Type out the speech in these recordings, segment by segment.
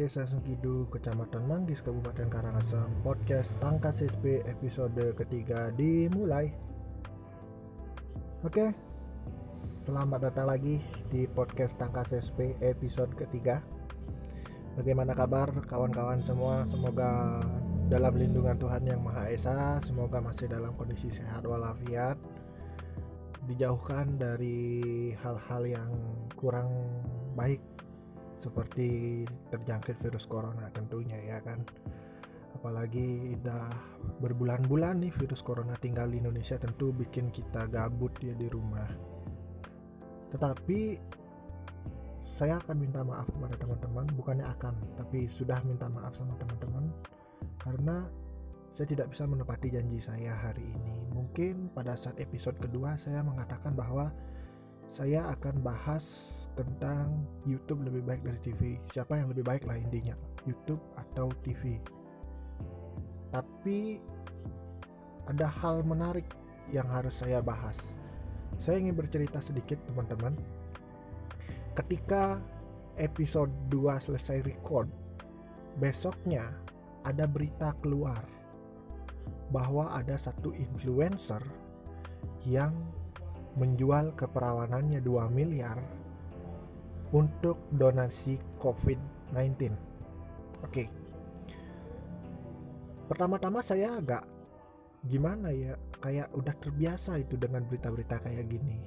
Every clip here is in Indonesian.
Desa Sengkidu, Kecamatan Manggis, Kabupaten Karangasem, podcast Tangkas SP episode ketiga dimulai. Oke, selamat datang lagi di podcast Tangkas SP episode ketiga. Bagaimana kabar kawan-kawan semua? Semoga dalam lindungan Tuhan Yang Maha Esa, semoga masih dalam kondisi sehat walafiat, dijauhkan dari hal-hal yang kurang baik seperti terjangkit virus corona tentunya ya kan. Apalagi udah berbulan-bulan nih virus corona tinggal di Indonesia tentu bikin kita gabut ya di rumah. Tetapi saya akan minta maaf kepada teman-teman bukannya akan tapi sudah minta maaf sama teman-teman. Karena saya tidak bisa menepati janji saya hari ini. Mungkin pada saat episode kedua saya mengatakan bahwa saya akan bahas tentang YouTube lebih baik dari TV. Siapa yang lebih baik lah intinya, YouTube atau TV. Tapi ada hal menarik yang harus saya bahas. Saya ingin bercerita sedikit teman-teman. Ketika episode 2 selesai record, besoknya ada berita keluar bahwa ada satu influencer yang menjual keperawanannya 2 miliar untuk donasi COVID-19. Oke. Pertama-tama saya agak gimana ya, kayak udah terbiasa itu dengan berita-berita kayak gini.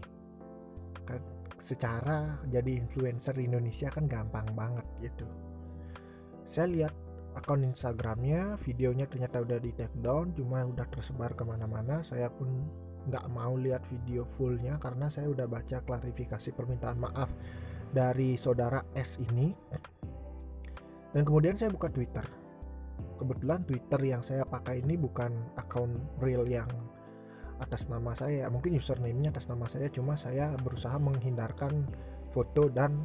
Kan secara jadi influencer Indonesia kan gampang banget gitu. Saya lihat akun Instagramnya, videonya ternyata udah di take down, cuma udah tersebar ke mana-mana. Saya pun nggak mau lihat video fullnya karena saya udah baca klarifikasi permintaan maaf dari saudara S ini. Dan kemudian saya buka Twitter. Kebetulan Twitter yang saya pakai ini bukan akun real yang atas nama saya. Mungkin username-nya atas nama saya cuma saya berusaha menghindarkan foto dan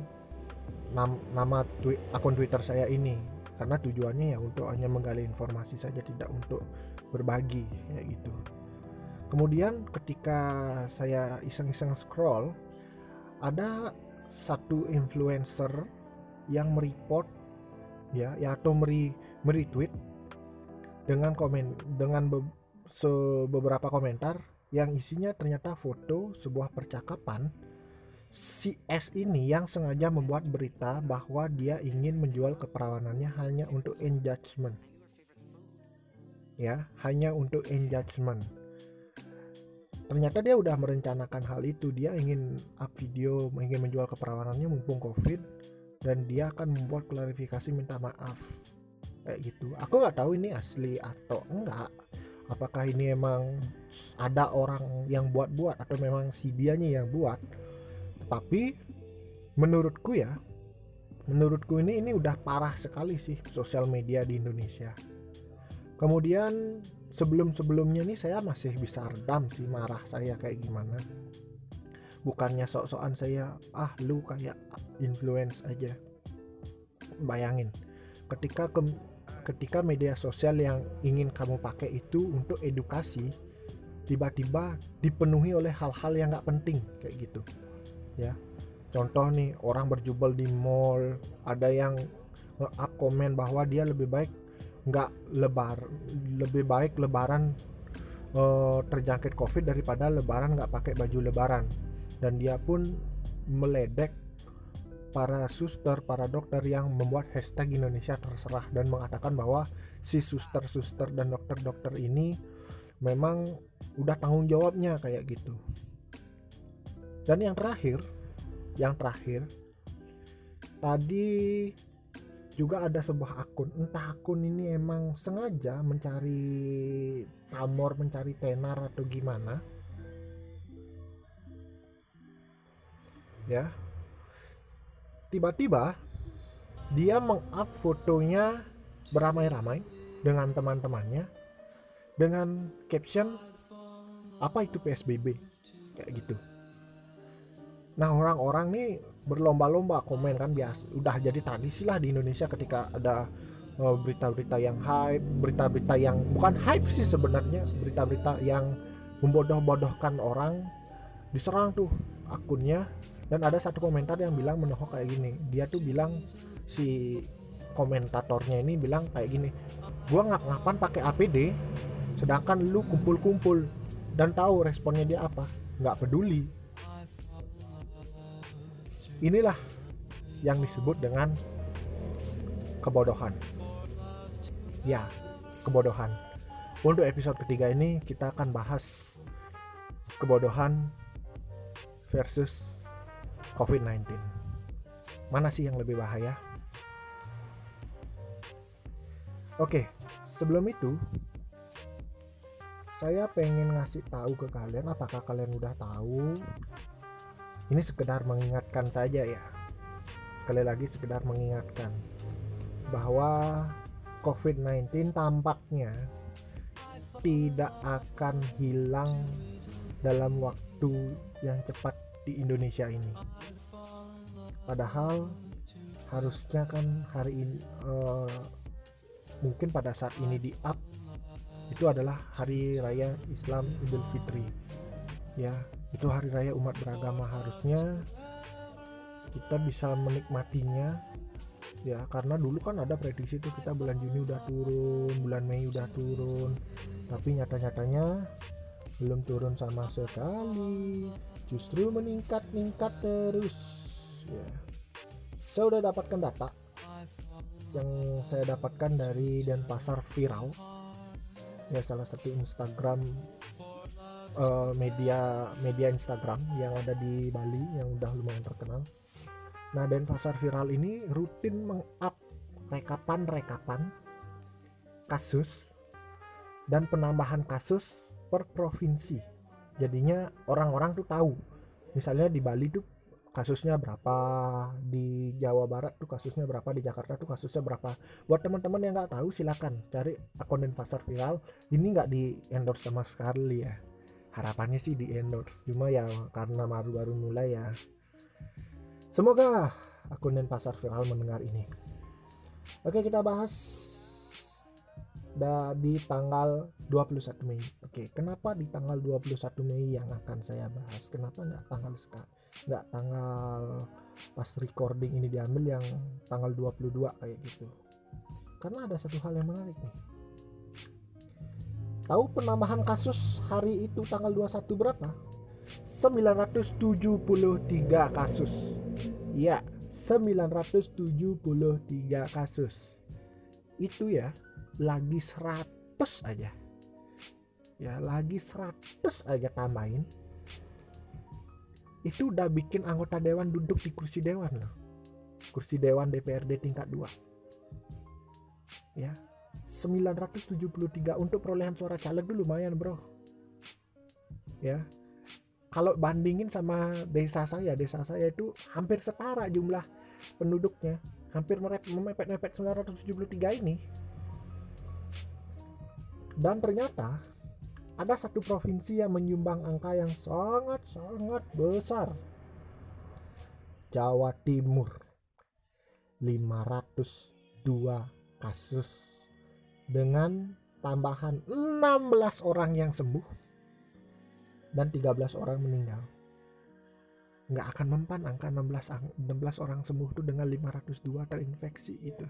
nam nama twi akun Twitter saya ini. Karena tujuannya ya untuk hanya menggali informasi saja tidak untuk berbagi kayak gitu. Kemudian ketika saya iseng-iseng scroll ada satu influencer yang mereport ya ya atau meri meretweet dengan komen dengan be, se, beberapa komentar yang isinya ternyata foto sebuah percakapan si S ini yang sengaja membuat berita bahwa dia ingin menjual keperawanannya hanya untuk engagement. Ya hanya untuk engagement ternyata dia udah merencanakan hal itu. Dia ingin up video ingin menjual keperawanannya mumpung covid dan dia akan membuat klarifikasi minta maaf. Kayak gitu. Aku nggak tahu ini asli atau enggak. Apakah ini emang ada orang yang buat-buat atau memang si dianya yang buat. Tapi menurutku ya menurutku ini ini udah parah sekali sih sosial media di Indonesia. Kemudian sebelum-sebelumnya nih saya masih bisa redam sih marah saya kayak gimana. Bukannya sok-sokan saya ah lu kayak influence aja. Bayangin ketika ke, ketika media sosial yang ingin kamu pakai itu untuk edukasi tiba-tiba dipenuhi oleh hal-hal yang nggak penting kayak gitu. Ya contoh nih orang berjubel di mall ada yang nge-up komen bahwa dia lebih baik nggak lebar lebih baik lebaran uh, terjangkit covid daripada lebaran nggak pakai baju lebaran. Dan dia pun meledek para suster para dokter yang membuat hashtag Indonesia terserah dan mengatakan bahwa si suster-suster dan dokter-dokter ini memang udah tanggung jawabnya kayak gitu. Dan yang terakhir yang terakhir tadi juga ada sebuah akun. Entah akun ini emang sengaja mencari pamor mencari tenar atau gimana. Ya. Tiba-tiba dia meng-up fotonya beramai-ramai dengan teman-temannya dengan caption apa itu PSBB kayak gitu. Nah orang-orang nih berlomba-lomba komen kan biasa udah jadi tradisi lah di Indonesia ketika ada uh, berita-berita yang hype berita-berita yang bukan hype sih sebenarnya berita-berita yang membodoh-bodohkan orang diserang tuh akunnya. Dan ada satu komentar yang bilang menohok kayak gini. Dia tuh bilang si komentatornya ini bilang kayak gini gua ngap-ngapan pakai APD sedangkan lu kumpul-kumpul dan tahu responnya dia apa. Nggak peduli inilah yang disebut dengan kebodohan. Ya kebodohan. Untuk episode ketiga ini kita akan bahas kebodohan versus COVID-19 mana sih yang lebih bahaya? Oke sebelum itu saya pengen ngasih tahu ke kalian apakah kalian udah tahu ini sekedar mengingatkan saja ya sekali lagi sekedar mengingatkan bahwa COVID-19 tampaknya tidak akan hilang dalam waktu yang cepat di Indonesia ini. Padahal harusnya kan hari ini uh, mungkin pada saat ini di up itu adalah hari raya Islam Idul Fitri. Ya, itu hari raya umat beragama. Harusnya kita bisa menikmatinya ya. Karena dulu kan ada prediksi itu kita bulan Juni udah turun bulan Mei udah turun. Tapi nyata-nyatanya belum turun sama sekali. Justru meningkat-ningkat terus ya. Saya udah dapatkan data yang saya dapatkan dari Denpasar Viral. Ya salah satu Instagram uh, media media Instagram yang ada di Bali yang udah lumayan terkenal Nah, Denpasar Viral ini rutin meng-up rekapan-rekapan kasus dan penambahan kasus per provinsi. Jadinya orang-orang tuh tahu. Misalnya di Bali tuh kasusnya berapa, di Jawa Barat tuh kasusnya berapa, di Jakarta tuh kasusnya berapa. Buat teman-teman yang nggak tahu silakan cari akun Denpasar Viral. Ini nggak di endorse sama sekali ya. Harapannya sih di endorse. Cuma ya karena baru-baru mulai ya Semoga akun dan pasar viral mendengar ini. Oke, kita bahas di tanggal 21 Mei. Oke, kenapa di tanggal 21 Mei yang akan saya bahas? Kenapa nggak tanggal sekarang? Nggak tanggal pas recording ini diambil yang tanggal 22 kayak gitu. Karena ada satu hal yang menarik nih. Tahu penambahan kasus hari itu tanggal 21 berapa? 973 kasus. Ya, 973 kasus. Itu ya, lagi 100 aja. Ya, lagi 100 aja tambahin. Itu udah bikin anggota dewan duduk di kursi dewan loh. Kursi dewan DPRD tingkat 2. Ya, 973 untuk perolehan suara caleg dulu lumayan, Bro. Ya, kalau bandingin sama desa saya desa saya itu hampir setara jumlah penduduknya. Hampir memepet-mepet 973 ini. Dan ternyata ada satu provinsi yang menyumbang angka yang sangat-sangat besar. Jawa Timur. 502 kasus dengan tambahan 16 orang yang sembuh dan 13 orang meninggal. Nggak akan mempan angka 16, 16 orang sembuh itu dengan 502 terinfeksi itu.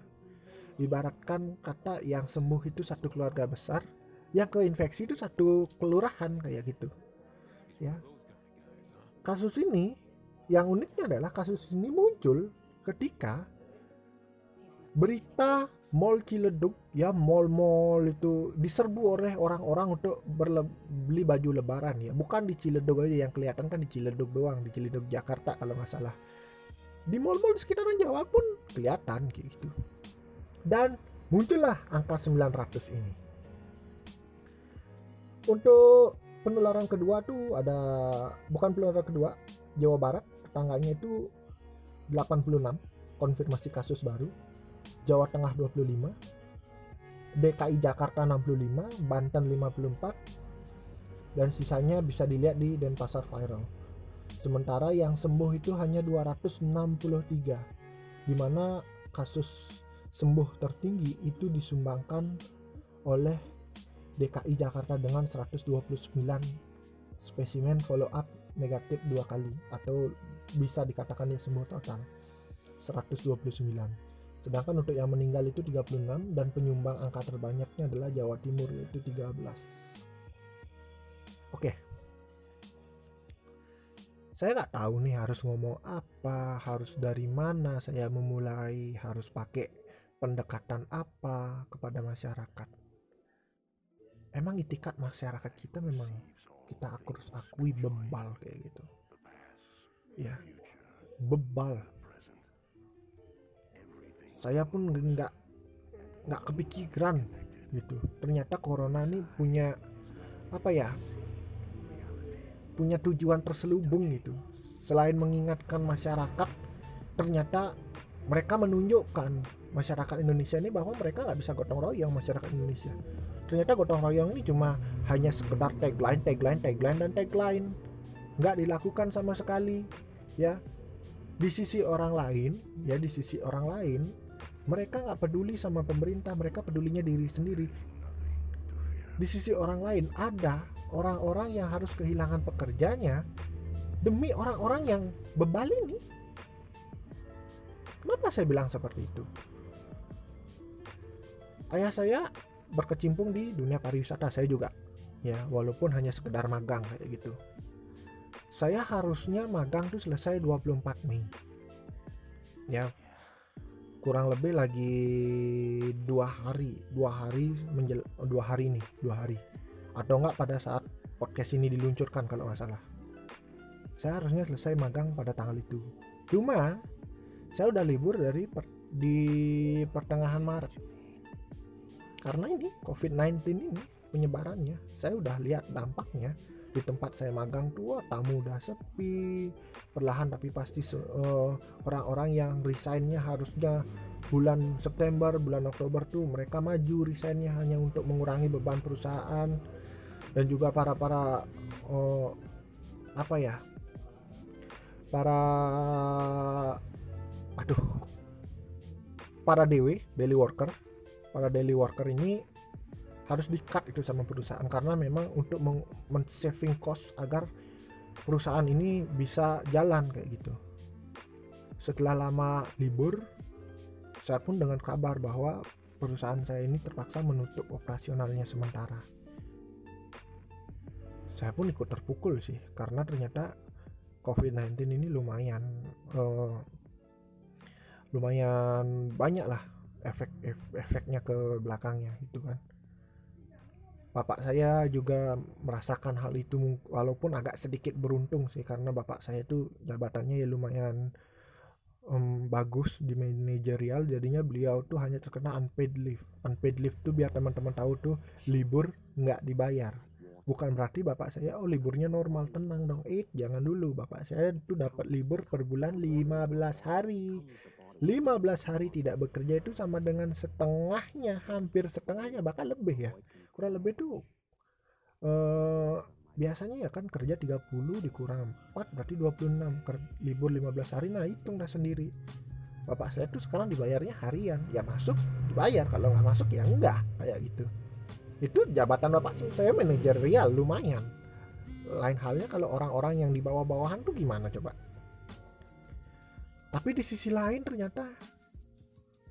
Ibaratkan kata yang sembuh itu satu keluarga besar, yang keinfeksi itu satu kelurahan kayak gitu. Ya. Kasus ini yang uniknya adalah kasus ini muncul ketika berita mall Ciledug ya mall-mall itu diserbu oleh orang-orang untuk beli baju lebaran ya. Bukan di Ciledug aja yang kelihatan kan di Ciledug doang di Ciledug Jakarta kalau nggak salah. Di mall-mall sekitaran Jawa pun kelihatan kayak gitu. Dan muncullah angka 900 ini. Untuk penularan kedua tuh ada bukan penularan kedua Jawa Barat tetangganya itu 86 konfirmasi kasus baru Jawa Tengah 25, DKI Jakarta 65, Banten 54, dan sisanya bisa dilihat di Denpasar Viral. Sementara yang sembuh itu hanya 263, di mana kasus sembuh tertinggi itu disumbangkan oleh DKI Jakarta dengan 129 spesimen follow up negatif dua kali atau bisa dikatakan dia sembuh total 129 sedangkan untuk yang meninggal itu 36 dan penyumbang angka terbanyaknya adalah Jawa Timur yaitu 13 oke. Saya nggak tahu nih harus ngomong apa harus dari mana saya memulai harus pakai pendekatan apa kepada masyarakat. Emang itikat masyarakat kita memang kita harus akui bebal kayak gitu. Ya bebal saya pun nggak nggak kepikiran gitu. Ternyata corona ini punya apa ya punya tujuan terselubung gitu. Selain mengingatkan masyarakat ternyata mereka menunjukkan masyarakat Indonesia ini bahwa mereka nggak bisa gotong royong masyarakat Indonesia. Ternyata gotong royong ini cuma hanya sekedar tagline tagline tagline dan tagline. Nggak dilakukan sama sekali ya. Di sisi orang lain ya di sisi orang lain mereka nggak peduli sama pemerintah mereka pedulinya diri sendiri. Di sisi orang lain ada orang-orang yang harus kehilangan pekerjaannya demi orang-orang yang bebal ini. Kenapa saya bilang seperti itu? Ayah saya berkecimpung di dunia pariwisata saya juga. Ya walaupun hanya sekedar magang kayak gitu. Saya harusnya magang tuh selesai 24 Mei. Ya kurang lebih lagi dua hari dua hari menjel dua hari nih dua hari. Atau enggak pada saat podcast ini diluncurkan kalau nggak salah. Saya harusnya selesai magang pada tanggal itu. Cuma saya udah libur dari per, di pertengahan Maret. Karena ini COVID-19 ini penyebarannya saya udah lihat dampaknya di tempat saya magang tua tamu udah sepi perlahan tapi pasti uh, orang-orang yang resignnya harusnya bulan September bulan Oktober tuh mereka maju resignnya hanya untuk mengurangi beban perusahaan dan juga para para uh, apa ya para aduh para dewi daily worker. Para daily worker ini harus di cut itu sama perusahaan karena memang untuk men-saving cost agar perusahaan ini bisa jalan kayak gitu. Setelah lama libur, saya pun dengan kabar bahwa perusahaan saya ini terpaksa menutup operasionalnya sementara. Saya pun ikut terpukul sih karena ternyata COVID-19 ini lumayan uh, lumayan banyak lah efek efeknya ke belakangnya gitu kan bapak saya juga merasakan hal itu walaupun agak sedikit beruntung sih karena bapak saya itu jabatannya ya lumayan um, bagus di manajerial. Jadinya beliau tuh hanya terkena unpaid leave. Unpaid leave tuh biar teman-teman tahu tuh libur nggak dibayar. Bukan berarti bapak saya oh liburnya normal tenang dong. Eh jangan dulu. Bapak saya tuh dapat libur per bulan 15 hari. 15 hari tidak bekerja itu sama dengan setengahnya hampir setengahnya bahkan lebih ya kurang lebih tuh uh, biasanya ya kan kerja 30 dikurang 4 berarti 26 Ker libur 15 hari nah hitung dah sendiri. Bapak saya tuh sekarang dibayarnya harian ya masuk dibayar kalau nggak masuk ya enggak kayak gitu. Itu jabatan bapak saya manajerial lumayan. Lain halnya kalau orang-orang yang di bawah-bawahan tuh gimana coba? Tapi di sisi lain ternyata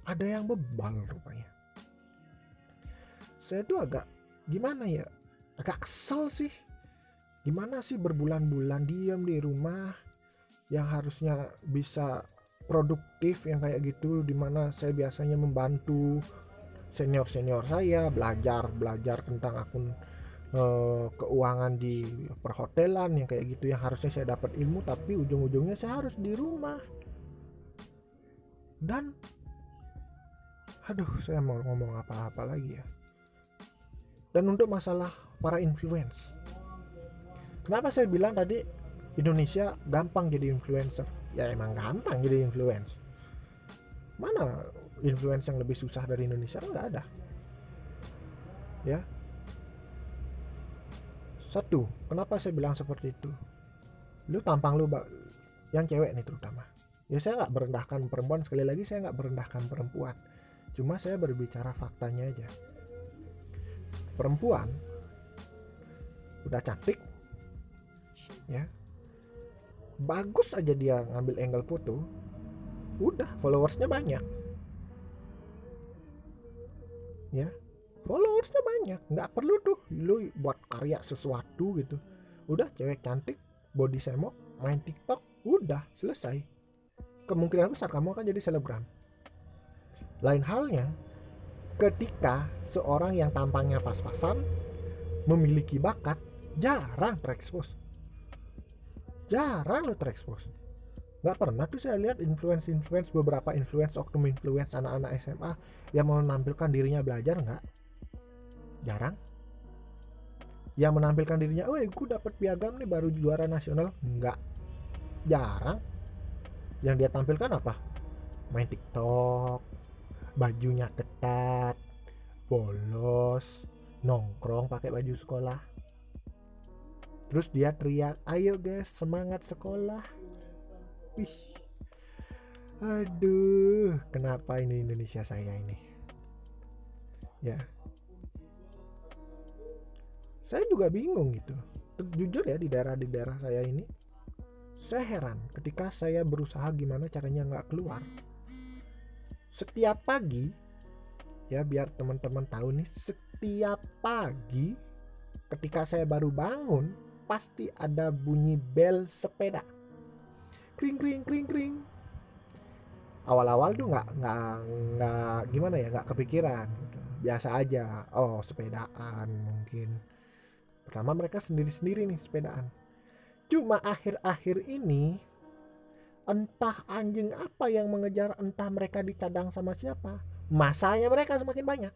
ada yang bebal rupanya. Saya tuh agak gimana ya? Agak kesel sih. Gimana sih berbulan-bulan diam di rumah yang harusnya bisa produktif yang kayak gitu di mana saya biasanya membantu senior senior saya belajar belajar tentang akun uh, keuangan di perhotelan yang kayak gitu yang harusnya saya dapat ilmu tapi ujung-ujungnya saya harus di rumah. Dan aduh saya mau ngomong apa-apa lagi ya dan untuk masalah para influence. Kenapa saya bilang tadi Indonesia gampang jadi influencer? Ya emang gampang jadi influence. Mana influence yang lebih susah dari Indonesia? Nggak ada. Ya. Satu kenapa saya bilang seperti itu? Lu tampang lu yang cewek nih terutama. Ya saya nggak merendahkan perempuan. Sekali lagi saya nggak merendahkan perempuan. Cuma saya berbicara faktanya aja perempuan udah cantik ya bagus aja dia ngambil angle foto udah followersnya banyak. Ya followersnya banyak nggak perlu tuh lu buat karya sesuatu gitu. Udah cewek cantik body semok main tiktok udah selesai. Kemungkinan besar kamu akan jadi selebgram. Lain halnya ketika seorang yang tampangnya pas-pasan memiliki bakat jarang terekspos. Jarang lo terekspos. Nggak pernah tuh saya lihat influence influence beberapa influence oknum influence anak-anak SMA yang menampilkan dirinya belajar nggak? Jarang. Yang menampilkan dirinya, oh gue dapat piagam nih baru juara nasional, nggak, jarang. Yang dia tampilkan apa? Main TikTok, bajunya ketat, bolos, nongkrong pakai baju sekolah. Terus dia teriak, ayo guys semangat sekolah. Wih, aduh, kenapa ini Indonesia saya ini? Ya, saya juga bingung gitu jujur ya di daerah di daerah saya ini saya heran ketika saya berusaha gimana caranya nggak keluar setiap pagi ya biar teman-teman tahu nih setiap pagi ketika saya baru bangun pasti ada bunyi bel sepeda. Kring kring kring kring. Awal-awal tuh nggak nggak nggak gimana ya nggak kepikiran. Biasa aja. Oh sepedaan mungkin. Pertama mereka sendiri-sendiri nih sepedaan. Cuma akhir-akhir ini entah anjing apa yang mengejar entah mereka dicadang sama siapa. Masanya mereka semakin banyak.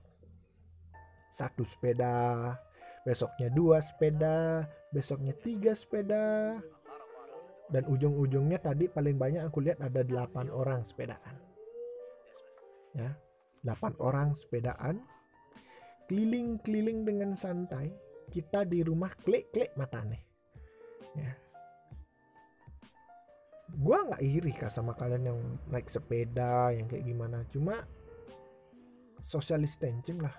Satu sepeda, besoknya dua sepeda, besoknya tiga sepeda. Dan ujung-ujungnya tadi paling banyak aku lihat ada delapan orang sepedaan. Ya, delapan orang sepedaan keliling-keliling dengan santai kita di rumah klik-klik mata nih ya gua nggak iri kah sama kalian yang naik sepeda yang kayak gimana. Cuma social distancing lah.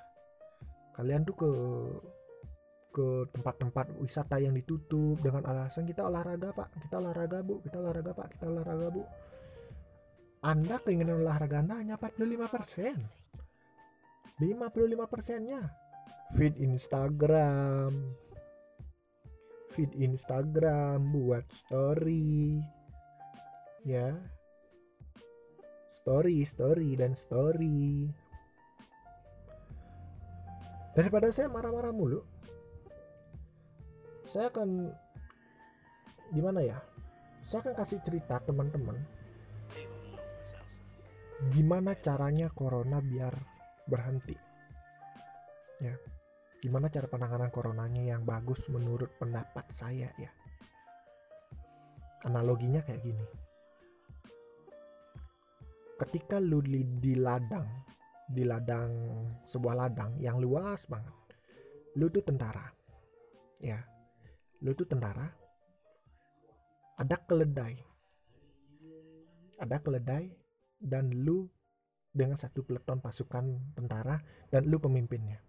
Kalian tuh ke ke tempat-tempat wisata yang ditutup dengan alasan kita olahraga pak. Kita olahraga bu. Kita olahraga pak. Kita olahraga bu. Anda keinginan olahraga anda hanya 45 persen. 55 persennya. Feed Instagram. Feed Instagram buat story ya. Story story dan story. Daripada saya marah-marah mulu saya akan gimana ya saya akan kasih cerita teman-teman. Gimana caranya corona biar berhenti? Ya. Gimana cara penanganan coronanya yang bagus menurut pendapat saya ya. Analoginya kayak gini ketika lu di, di ladang di ladang sebuah ladang yang luas banget lu tuh tentara ya lu tuh tentara ada keledai ada keledai dan lu dengan satu peleton pasukan tentara dan lu pemimpinnya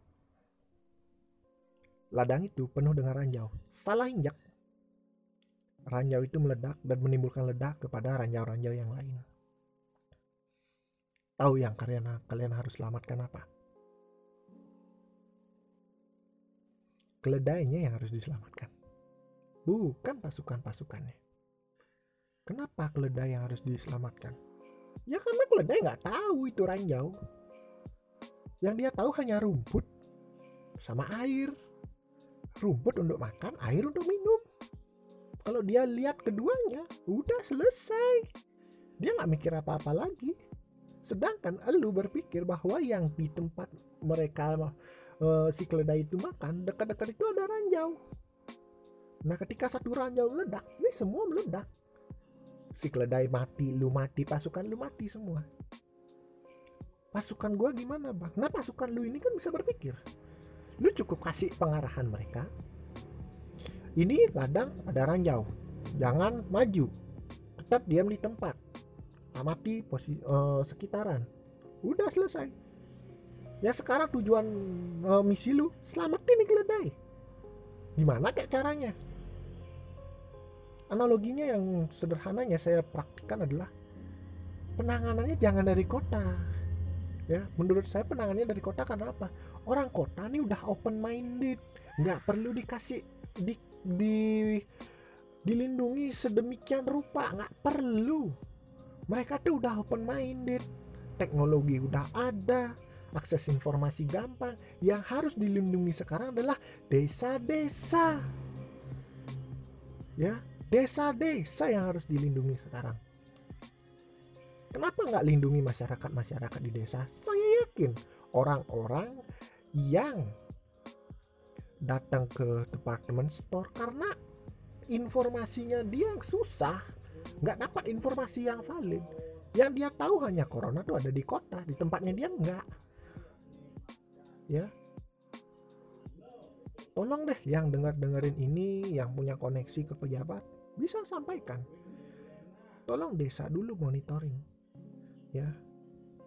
Ladang itu penuh dengan ranjau. Salah injak. Ranjau itu meledak dan menimbulkan ledak kepada ranjau-ranjau yang lain. Tahu yang kalian kalian harus selamatkan apa? Keledainya yang harus diselamatkan. Bukan pasukan-pasukannya. Kenapa keledai yang harus diselamatkan? Ya karena keledai nggak tahu itu ranjau. Yang dia tahu hanya rumput sama air rumput untuk makan, air untuk minum. Kalau dia lihat keduanya, udah selesai. Dia nggak mikir apa-apa lagi. Sedangkan elu berpikir bahwa yang di tempat mereka uh, si keledai itu makan, dekat-dekat itu ada ranjau. Nah ketika satu ranjau meledak, ini semua meledak. Si keledai mati, lu mati, pasukan lu mati semua. Pasukan gua gimana bang? Nah pasukan lu ini kan bisa berpikir lu cukup kasih pengarahan mereka ini ladang ada ranjau jangan maju tetap diam di tempat amati posisi uh, sekitaran. Udah selesai. Ya sekarang tujuan uh, misi lu selamatin nih keledai. Gimana kayak caranya? Analoginya yang sederhananya saya praktikkan adalah penanganannya jangan dari kota. Ya menurut saya penanganannya dari kota karena apa? Orang kota nih udah open minded nggak perlu dikasih di, di dilindungi sedemikian rupa. Nggak perlu mereka tuh udah open minded teknologi udah ada akses informasi gampang. Yang harus dilindungi sekarang adalah desa-desa. Ya desa-desa yang harus dilindungi sekarang. Kenapa nggak lindungi masyarakat-masyarakat di desa? Saya yakin orang-orang yang datang ke department store karena informasinya dia susah, nggak dapat informasi yang valid. Yang dia tahu hanya corona tuh ada di kota, di tempatnya dia nggak. Ya, tolong deh yang dengar dengerin ini, yang punya koneksi ke pejabat, bisa sampaikan. Tolong desa dulu monitoring ya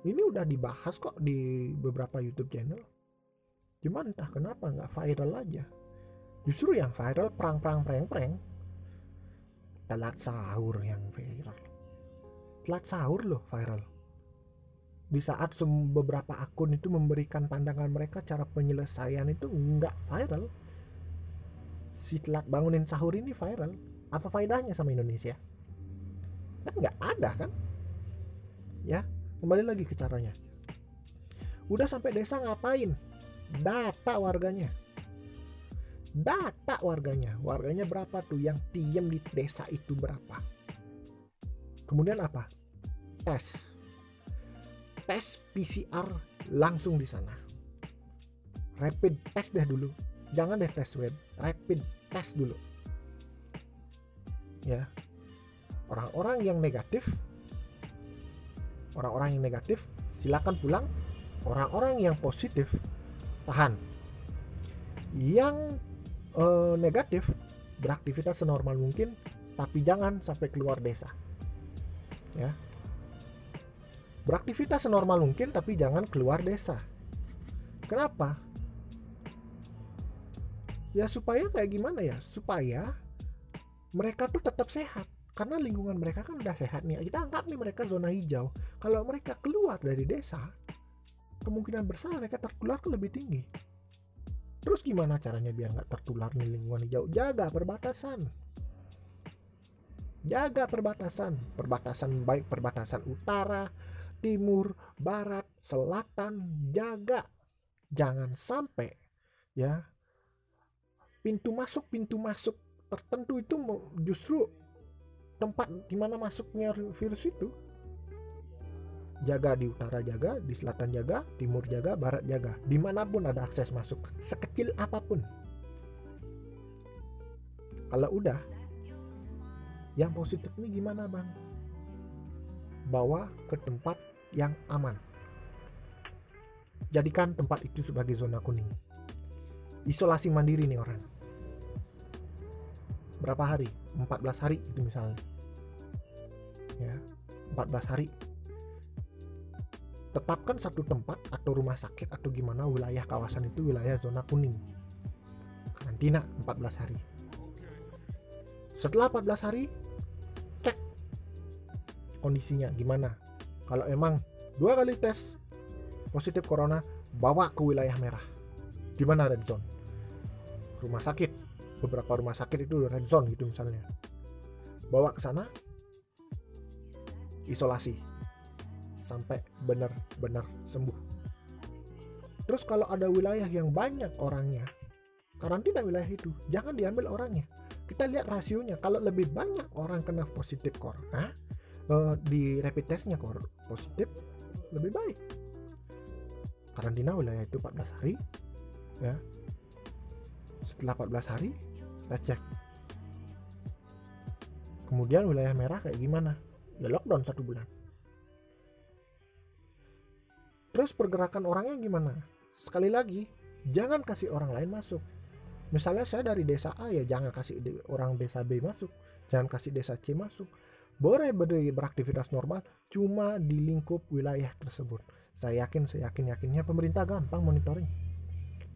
ini udah dibahas kok di beberapa YouTube channel cuman entah kenapa nggak viral aja justru yang viral perang-perang prank-prank telat sahur yang viral. Telat sahur loh viral. Di saat beberapa akun itu memberikan pandangan mereka cara penyelesaian itu nggak viral. Si telat bangunin sahur ini viral. Apa faedahnya sama Indonesia? Kan nggak ada kan? Ya kembali lagi ke caranya. Udah sampai desa ngapain? Data warganya data warganya. Warganya berapa tuh? Yang diem di desa itu berapa? Kemudian apa? Tes. Tes PCR langsung di sana. Rapid test deh dulu. Jangan deh tes web rapid test dulu. Ya. Orang-orang yang negatif orang-orang yang negatif silakan pulang. Orang-orang yang positif tahan. Yang eh, negatif beraktivitas senormal mungkin tapi jangan sampai keluar desa. Ya. Beraktivitas senormal mungkin tapi jangan keluar desa. Kenapa? Ya supaya kayak gimana ya? Supaya mereka tuh tetap sehat. Karena lingkungan mereka kan udah sehat nih. Kita anggap nih mereka zona hijau. Kalau mereka keluar dari desa kemungkinan besar mereka tertular lebih tinggi terus gimana caranya biar nggak tertular nih lingkungan hijau? Jaga perbatasan. Jaga perbatasan. Perbatasan baik perbatasan utara timur barat selatan. Jaga. Jangan sampai ya pintu masuk pintu masuk tertentu itu justru tempat di mana masuknya virus itu jaga di utara jaga di selatan jaga timur jaga barat jaga. Di mana pun ada akses masuk sekecil apa pun. Kalau udah yang positif ini gimana bang? Bawa ke tempat yang aman. Jadikan tempat itu sebagai zona kuning. Isolasi mandiri nih orang. Berapa hari? 14 hari itu misalnya. Ya 14 hari tetapkan satu tempat atau rumah sakit atau gimana wilayah kawasan itu wilayah zona kuning. Karantina 14 hari. Setelah 14 hari cek kondisinya gimana. Kalau emang dua kali tes positif corona bawa ke wilayah merah. Di mana red zone? Rumah sakit. Beberapa rumah sakit itu red zone gitu misalnya. Bawa ke sana isolasi sampai benar-benar sembuh. Terus kalau ada wilayah yang banyak orangnya karantina wilayah itu jangan diambil orangnya. Kita lihat rasionya kalau lebih banyak orang kena positif corona uh, di rapid testnya positif lebih baik. Karantina wilayah itu 14 hari ya. Setelah 14 hari kita cek. Kemudian wilayah merah kayak gimana? Ya lockdown satu bulan terus pergerakan orangnya gimana? Sekali lagi jangan kasih orang lain masuk. Misalnya saya dari desa A ya jangan kasih orang desa B masuk. Jangan kasih desa C masuk. Boleh beraktivitas normal cuma di lingkup wilayah tersebut. Saya yakin saya yakin yakinnya pemerintah gampang monitoring.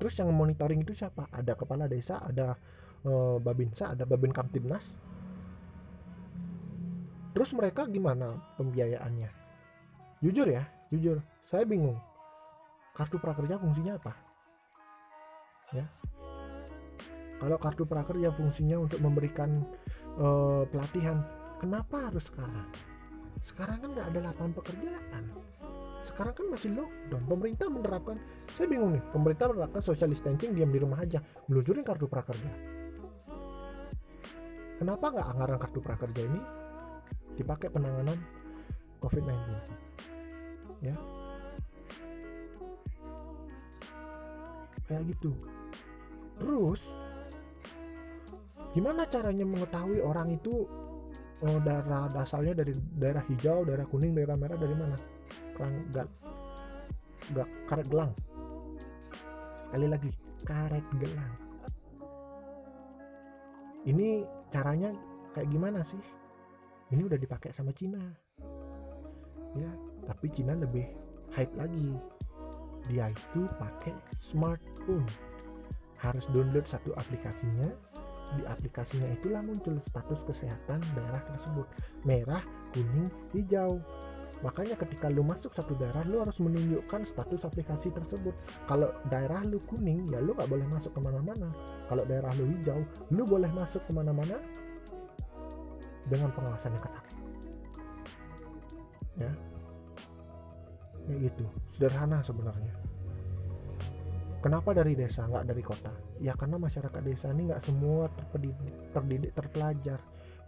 Terus yang monitoring itu siapa? Ada kepala desa ada uh, Babinsa ada Babin Kamtibnas terus mereka gimana pembiayaannya? Jujur ya jujur saya bingung. Kartu prakerja fungsinya apa? Ya. Kalau kartu prakerja fungsinya untuk memberikan uh, pelatihan kenapa harus sekarang? Sekarang kan nggak ada lapangan pekerjaan. Sekarang kan masih lockdown. Pemerintah menerapkan saya bingung nih pemerintah menerapkan social distancing diam di rumah aja meluncurin kartu prakerja. Kenapa nggak anggaran kartu prakerja ini? Dipakai penanganan COVID-19 ya kayak gitu. Terus gimana caranya mengetahui orang itu oh, daerah asalnya dari daerah hijau daerah kuning daerah merah dari mana? Kerang gak gak karet gelang. Sekali lagi karet gelang. Ini caranya kayak gimana sih? Ini udah dipakai sama Cina. Ya tapi Cina lebih hype lagi. Dia itu pakai smartphone harus download satu aplikasinya. Di aplikasinya itulah muncul status kesehatan daerah tersebut. Merah kuning hijau. Makanya ketika lu masuk satu daerah lu harus menunjukkan status aplikasi tersebut. Kalau daerah lu kuning ya lu gak boleh masuk ke mana-mana. Kalau daerah lu hijau lu boleh masuk ke mana-mana dengan pengawasan yang ketat. Ya. Ya gitu sederhana sebenarnya kenapa dari desa nggak dari kota? Ya karena masyarakat desa ini nggak semua terdidik, terdidik terpelajar.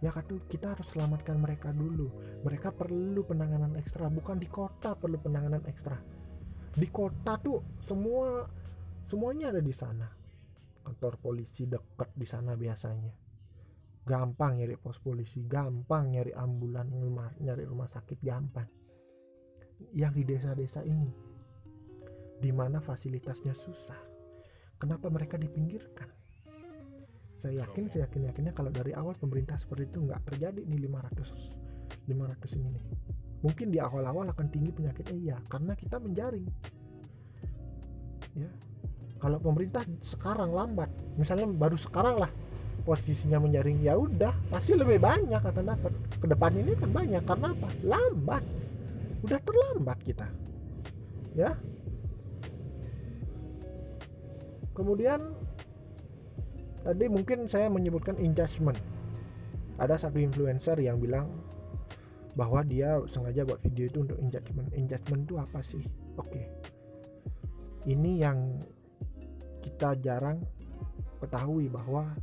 Ya kan kita harus selamatkan mereka dulu. Mereka perlu penanganan ekstra bukan di kota perlu penanganan ekstra. Di kota tuh semua semuanya ada di sana. Kantor polisi dekat di sana biasanya. Gampang nyari pos polisi gampang nyari ambulan nyari rumah sakit gampang. Yang di desa-desa ini di mana fasilitasnya susah. Kenapa mereka dipinggirkan? Saya yakin saya yakin yakinnya kalau dari awal pemerintah seperti itu nggak terjadi nih 500 500 ini nih. Mungkin di awal-awal akan tinggi penyakitnya iya karena kita menjaring. Ya. Kalau pemerintah sekarang lambat misalnya baru sekarang lah posisinya menjaring ya udah pasti lebih banyak akan dapat ke depan ini kan banyak karena apa? Lambat. Udah terlambat kita. Ya kemudian tadi mungkin saya menyebutkan engagement ada satu influencer yang bilang bahwa dia sengaja buat video itu untuk engagement engagement itu apa sih? Oke. Ini yang kita jarang ketahui bahwa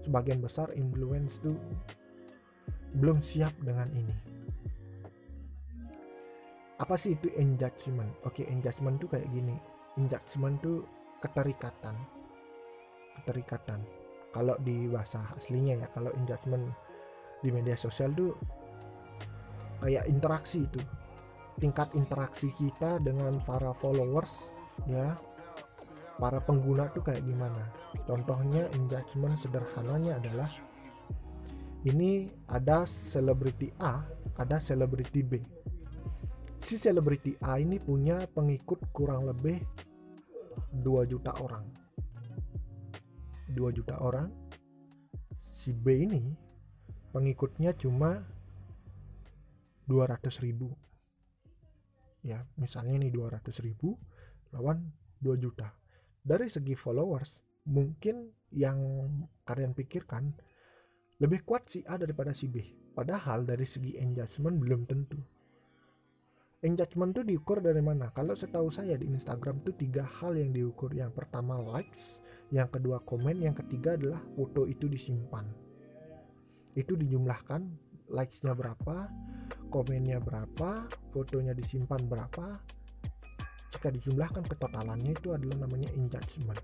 sebagian besar influence itu belum siap dengan ini. Apa sih itu engagement oke engagement tuh kayak gini. Engagement tuh keterikatan. Keterikatan. Kalau di bahasa aslinya ya kalau engagement di media sosial tuh kayak interaksi itu. Tingkat interaksi kita dengan para followers ya para pengguna tuh kayak gimana. Contohnya engagement sederhananya adalah ini ada selebriti A ada selebriti B. Si selebriti A ini punya pengikut kurang lebih 2 juta orang. 2 juta orang si B ini pengikutnya cuma 200 ribu. Ya misalnya nih 200 ribu lawan 2 juta. Dari segi followers mungkin yang kalian pikirkan lebih kuat si A daripada si B. Padahal dari segi engagement belum tentu engagement tuh diukur dari mana? Kalau setahu saya di Instagram tuh tiga hal yang diukur. Yang pertama likes, yang kedua komen, yang ketiga adalah foto itu disimpan. Itu dijumlahkan likesnya berapa, komennya berapa, fotonya disimpan berapa. Jika dijumlahkan ketotalannya itu adalah namanya engagement.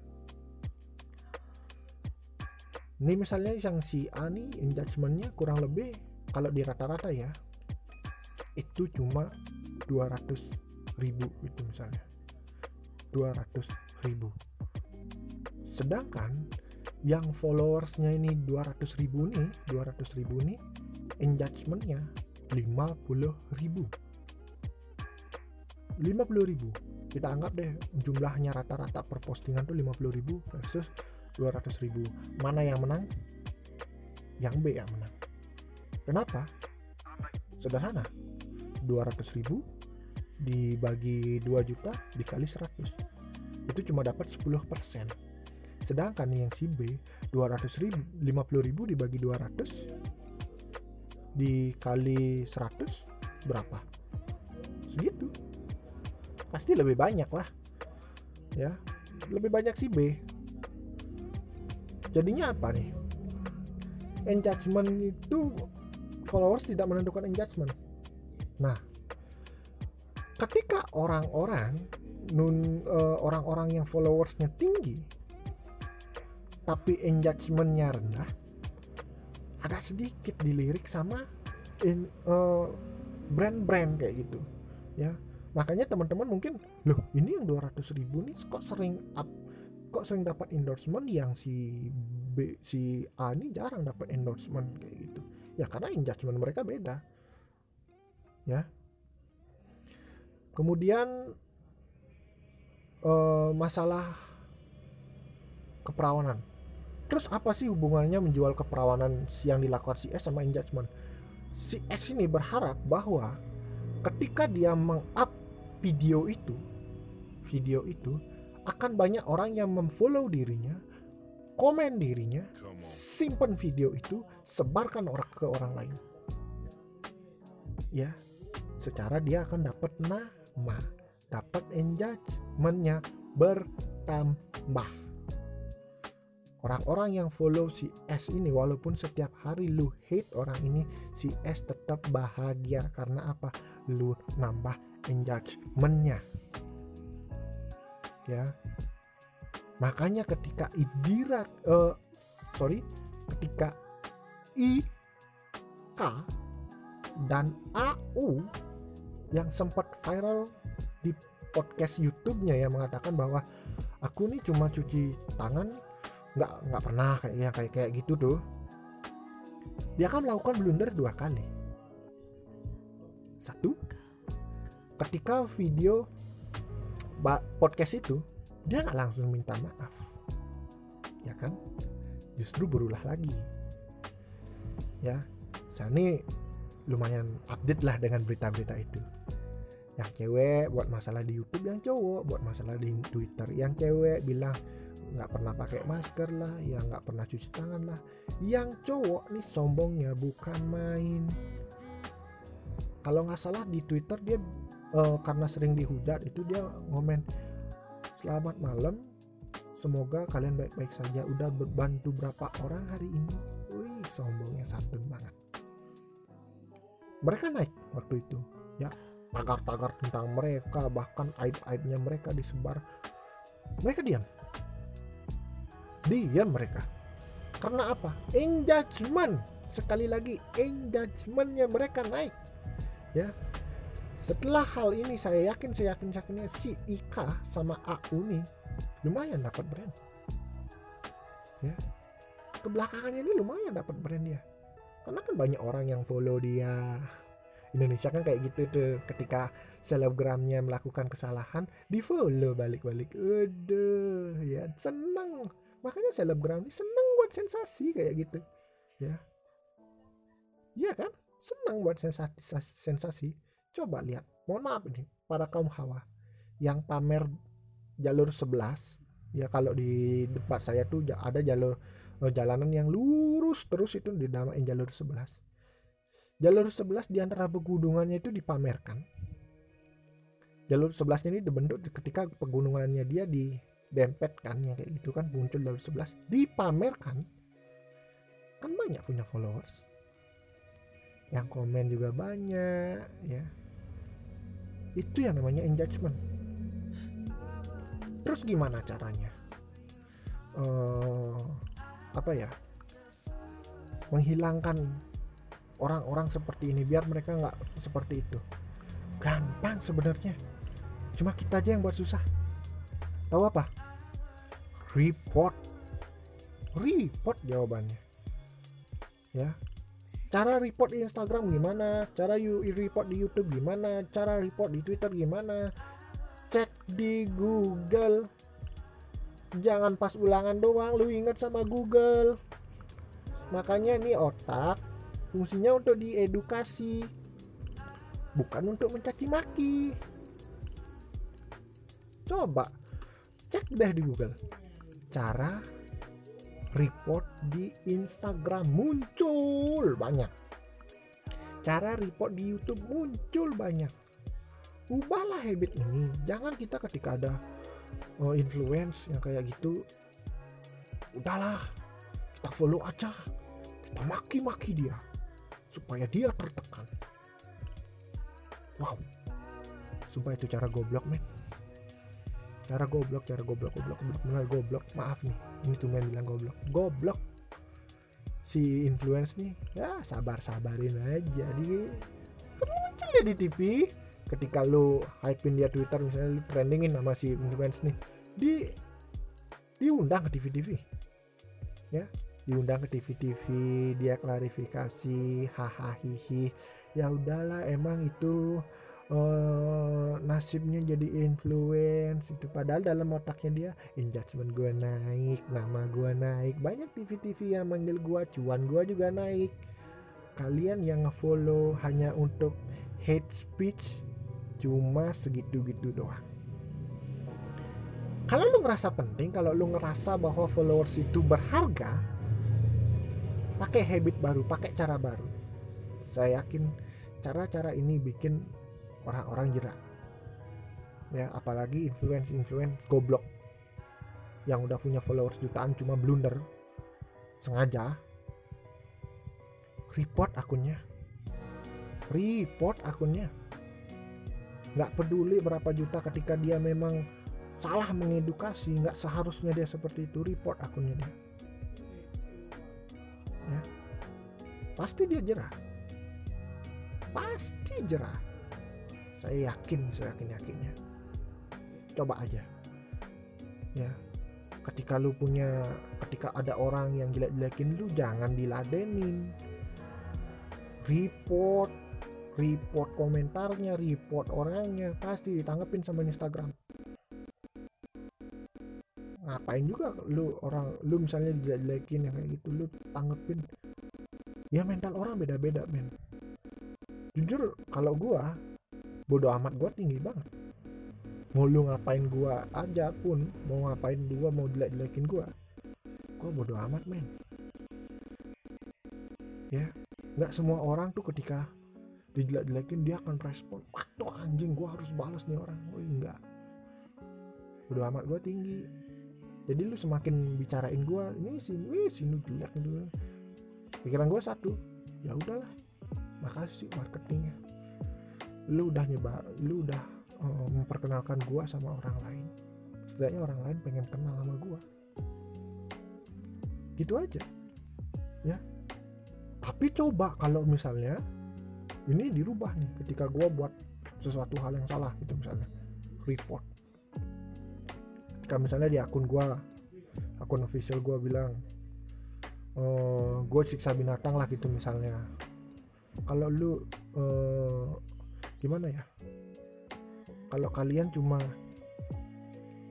Ini misalnya yang si A nih engagementnya kurang lebih kalau di rata-rata ya itu cuma 200 ribu itu misalnya. 200 ribu. Sedangkan yang followersnya ini 200 ribu nih 200 ribu nih engagementnya 50 ribu. 50 ribu. Kita anggap deh jumlahnya rata-rata per postingan tuh 50 ribu versus 200 ribu. Mana yang menang? Yang B yang menang. Kenapa? Sederhana 200 ribu dibagi 2 juta dikali 100 itu cuma dapat 10% sedangkan yang si B 200 ribu 50 ribu dibagi 200 dikali 100 berapa? Segitu. Pasti lebih banyak lah. Ya lebih banyak si B. Jadinya apa nih? Engagement itu followers tidak menentukan engagement nah ketika orang-orang nun uh, orang-orang yang followersnya tinggi tapi engagementnya rendah agak sedikit dilirik sama uh, brand-brand kayak gitu ya. Makanya teman-teman mungkin loh ini yang 200 ribu nih kok sering up kok sering dapat endorsement? Yang si B si A ini jarang dapat endorsement kayak gitu. Ya karena engagement mereka beda ya. Kemudian uh, masalah keperawanan. Terus apa sih hubungannya menjual keperawanan yang dilakukan si S sama engagement si S ini berharap bahwa ketika dia meng-up video itu video itu akan banyak orang yang memfollow dirinya komen dirinya simpan video itu sebarkan orang ke orang lain. Ya secara dia akan dapat nama ma dapat engagementnya bertambah. Orang-orang yang follow si S ini walaupun setiap hari lu hate orang ini si S tetap bahagia. Karena apa? Lu nambah engagementnya. Ya. Makanya ketika Idira uh, sorry ketika I K dan AU yang sempat viral di podcast YouTube-nya ya mengatakan bahwa aku nih cuma cuci tangan nggak nggak pernah kayak ya kayak kayak gitu tuh. Dia akan melakukan blunder dua kali. Satu ketika video podcast itu dia nggak langsung minta maaf. Ya kan? Justru berulah lagi. Ya saya ini lumayan update lah dengan berita-berita itu yang cewek buat masalah di YouTube yang cowok buat masalah di Twitter. Yang cewek bilang nggak pernah pakai masker lah yang nggak pernah cuci tangan lah. Yang cowok nih sombongnya bukan main. Kalau nggak salah di Twitter dia uh, karena sering dihujat itu dia ngomen selamat malam semoga kalian baik-baik saja. Udah berbantu berapa orang hari ini? Wih sombongnya santun banget. Mereka naik waktu itu ya tagar-tagar tentang mereka bahkan aib-aibnya mereka disebar. Mereka diam. Diam mereka. Karena apa? Engagement. Sekali lagi engagementnya mereka naik. Ya. Setelah hal ini saya yakin saya yakin yakinnya si Ika sama Aku nih lumayan dapat brand. Ya. Kebelakangannya ini lumayan dapat brand dia. Karena kan banyak orang yang follow dia Indonesia kan kayak gitu tuh ketika selebgramnya melakukan kesalahan di follow balik-balik. Aduh ya seneng. Makanya selebgram ini seneng buat sensasi kayak gitu. Ya. Iya kan? Seneng buat sensasi sensasi. Coba lihat mohon maaf nih para kaum hawa. Yang pamer jalur 11 ya kalau di depan saya tuh ada jalur eh, jalanan yang lurus terus itu dinamain jalur 11 Jalur 11 di antara pegunungannya itu dipamerkan. Jalur 11 ini dibentuk ketika pegunungannya dia di dempet kan ya kayak gitu kan muncul jalur 11 dipamerkan kan banyak punya followers. Yang komen juga banyak ya. Itu yang namanya engagement. Terus gimana caranya? Uh, apa ya? Menghilangkan orang-orang seperti ini biar mereka nggak seperti itu. Gampang sebenarnya. Cuma kita aja yang buat susah. Tahu apa? Report. Report jawabannya. Ya. Cara report di Instagram gimana? Cara you report di YouTube gimana? Cara report di Twitter gimana? Cek di Google. Jangan pas ulangan doang lu ingat sama Google. Makanya ini otak fungsinya untuk diedukasi bukan untuk mencaci maki. Coba cek deh di Google. Cara report di Instagram muncul banyak. Cara report di YouTube muncul banyak. Ubahlah habit ini. Jangan kita ketika ada oh, influence yang kayak gitu udahlah kita follow aja. Kita maki-maki dia supaya dia tertekan. Wow. Sumpah itu cara goblok men. Cara goblok cara goblok goblok goblok. Benar goblok maaf nih. Ini tuh main bilang goblok. Goblok. Si influence nih ya sabar sabarin aja di. Muncul ya di TV ketika lu hypein dia Twitter misalnya lu trendingin sama si influence nih. Di diundang ke TV-TV ya diundang ke TV-TV dia klarifikasi hahaha ya udahlah emang itu uh, nasibnya jadi influence itu. Padahal dalam otaknya dia engagement gue naik nama gue naik. Banyak TV-TV yang manggil gue cuan gue juga naik. Kalian yang ngefollow hanya untuk hate speech cuma segitu-gitu doang. Kalau lu ngerasa penting kalau lu ngerasa bahwa followers itu berharga pakai habit baru pakai cara baru. Saya yakin cara-cara ini bikin orang-orang jerak. Ya apalagi influence-influence goblok yang udah punya followers jutaan cuma blunder. Sengaja. Report akunnya. Report akunnya. Nggak peduli berapa juta ketika dia memang salah mengedukasi nggak seharusnya dia seperti itu report akunnya dia ya. Pasti dia jerah. Pasti jerah. Saya yakin saya yakin yakinnya. Coba aja. Ya. Ketika lu punya ketika ada orang yang jelek-jelekin lu jangan diladenin. Report report komentarnya report orangnya pasti ditanggepin sama Instagram ngapain juga lu orang lu misalnya dijelekin yang kayak gitu lu tanggepin. Ya mental orang beda-beda men. Jujur kalau gua bodoh amat gua tinggi banget. Mau lu ngapain gua aja pun mau ngapain gua mau jelek-jelekin gua gua bodoh amat men. Ya nggak semua orang tuh ketika dijelek-jelekin dia akan respon waduh anjing gue harus balas nih orang. Oh enggak udah amat gue tinggi jadi lu semakin bicarain gue ini sini wih sini jelek itu pikiran gue satu ya udahlah makasih marketingnya. Lu udah nyoba lu udah uh, memperkenalkan gue sama orang lain. Setidaknya orang lain pengen kenal sama gue gitu aja ya. Tapi coba kalau misalnya ini dirubah nih ketika gue buat sesuatu hal yang salah gitu misalnya report ketika misalnya di akun gue akun official gue bilang eh, gue siksa binatang lah gitu misalnya. Kalau lu uh, gimana ya? Kalau kalian cuma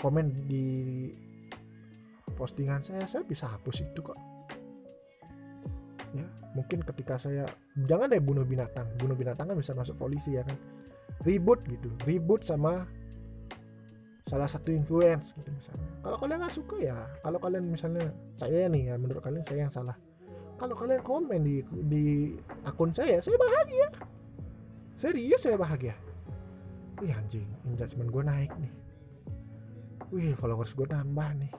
komen di postingan saya saya bisa hapus itu kok. Ya mungkin ketika saya jangan deh bunuh binatang. Bunuh binatang kan bisa masuk polisi ya kan. Ribut gitu ribut sama salah satu influence gitu misalnya. Kalau kalian nggak suka ya kalau kalian misalnya saya nih ya menurut kalian saya yang salah. Kalau kalian komen di di akun saya saya bahagia. Serius saya bahagia. Wih anjing engagement gue naik nih. Wih followers gue nambah nih.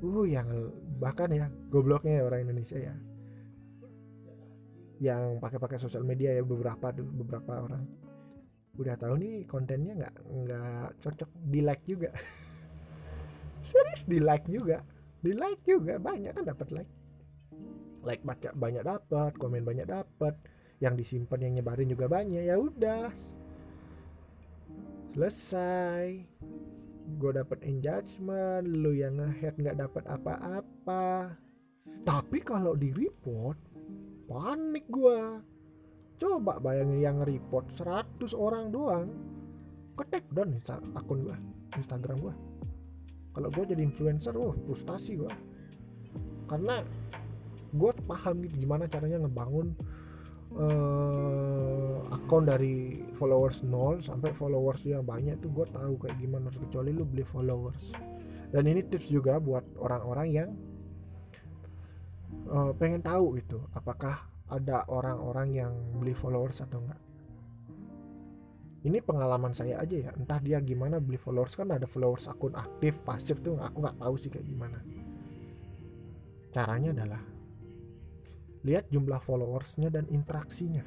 Uh yang bahkan ya gobloknya ya orang Indonesia ya. Yang pakai-pakai sosial media ya beberapa beberapa orang udah tahu nih kontennya nggak nggak cocok di like juga. Serius di like juga. Di like juga banyak kan dapat like. Like baca banyak dapat komen banyak dapat yang disimpan yang nyebarin juga banyak. Ya udah. Selesai. Gue dapet engagement lu yang ngehead nggak dapat apa-apa. Tapi kalau di report panik gua coba bayangin yang report 100 orang doang. Ke take down akun gua Instagram gua. Kalau gua jadi influencer wah frustasi gua. Karena gua paham gitu gimana caranya ngebangun uh, akun dari followers nol sampai followers yang banyak tuh gue tahu kayak gimana. Kecuali lu beli followers. Dan ini tips juga buat orang-orang yang uh, pengen tahu itu apakah ada orang-orang yang beli followers atau enggak? Ini pengalaman saya aja ya. Entah dia gimana beli followers kan ada followers akun aktif pasif tuh. Aku nggak tahu sih kayak gimana. Caranya adalah lihat jumlah followersnya dan interaksinya.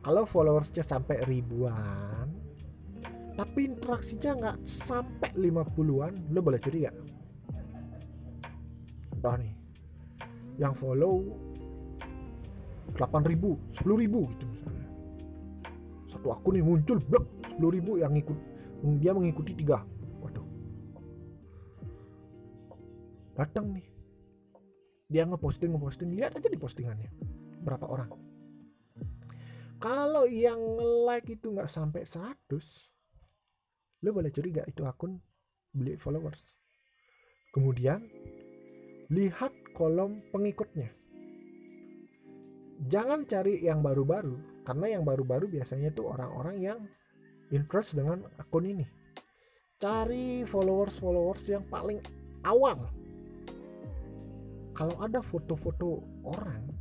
Kalau followersnya sampai ribuan tapi interaksinya nggak sampai 50-an lo boleh curiga? Contoh nih yang follow 8000 10000 gitu satu akun nih muncul blok 10 ribu yang ikut dia mengikuti tiga. Waduh. Datang nih. Dia ngeposting ngeposting. Lihat aja di postingannya. Berapa orang. Kalau yang like itu nggak sampai 100 lo boleh curiga itu akun beli followers. Kemudian lihat kolom pengikutnya. Jangan cari yang baru-baru karena yang baru-baru biasanya tuh orang-orang yang interest dengan akun ini. Cari followers-followers yang paling awal. Kalau ada foto-foto orang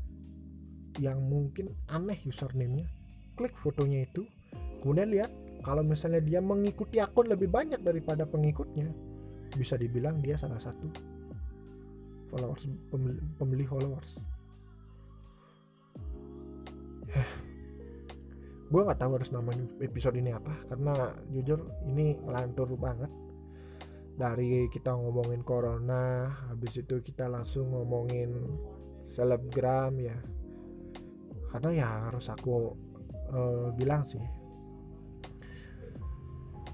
yang mungkin aneh username-nya klik fotonya itu. Kemudian lihat kalau misalnya dia mengikuti akun lebih banyak daripada pengikutnya bisa dibilang dia salah satu followers pembeli, pembeli followers. Gue nggak tahu harus namain episode ini apa karena jujur ini ngelantur banget. Dari kita ngomongin corona habis itu kita langsung ngomongin selebgram ya. Karena ya harus aku uh, bilang sih.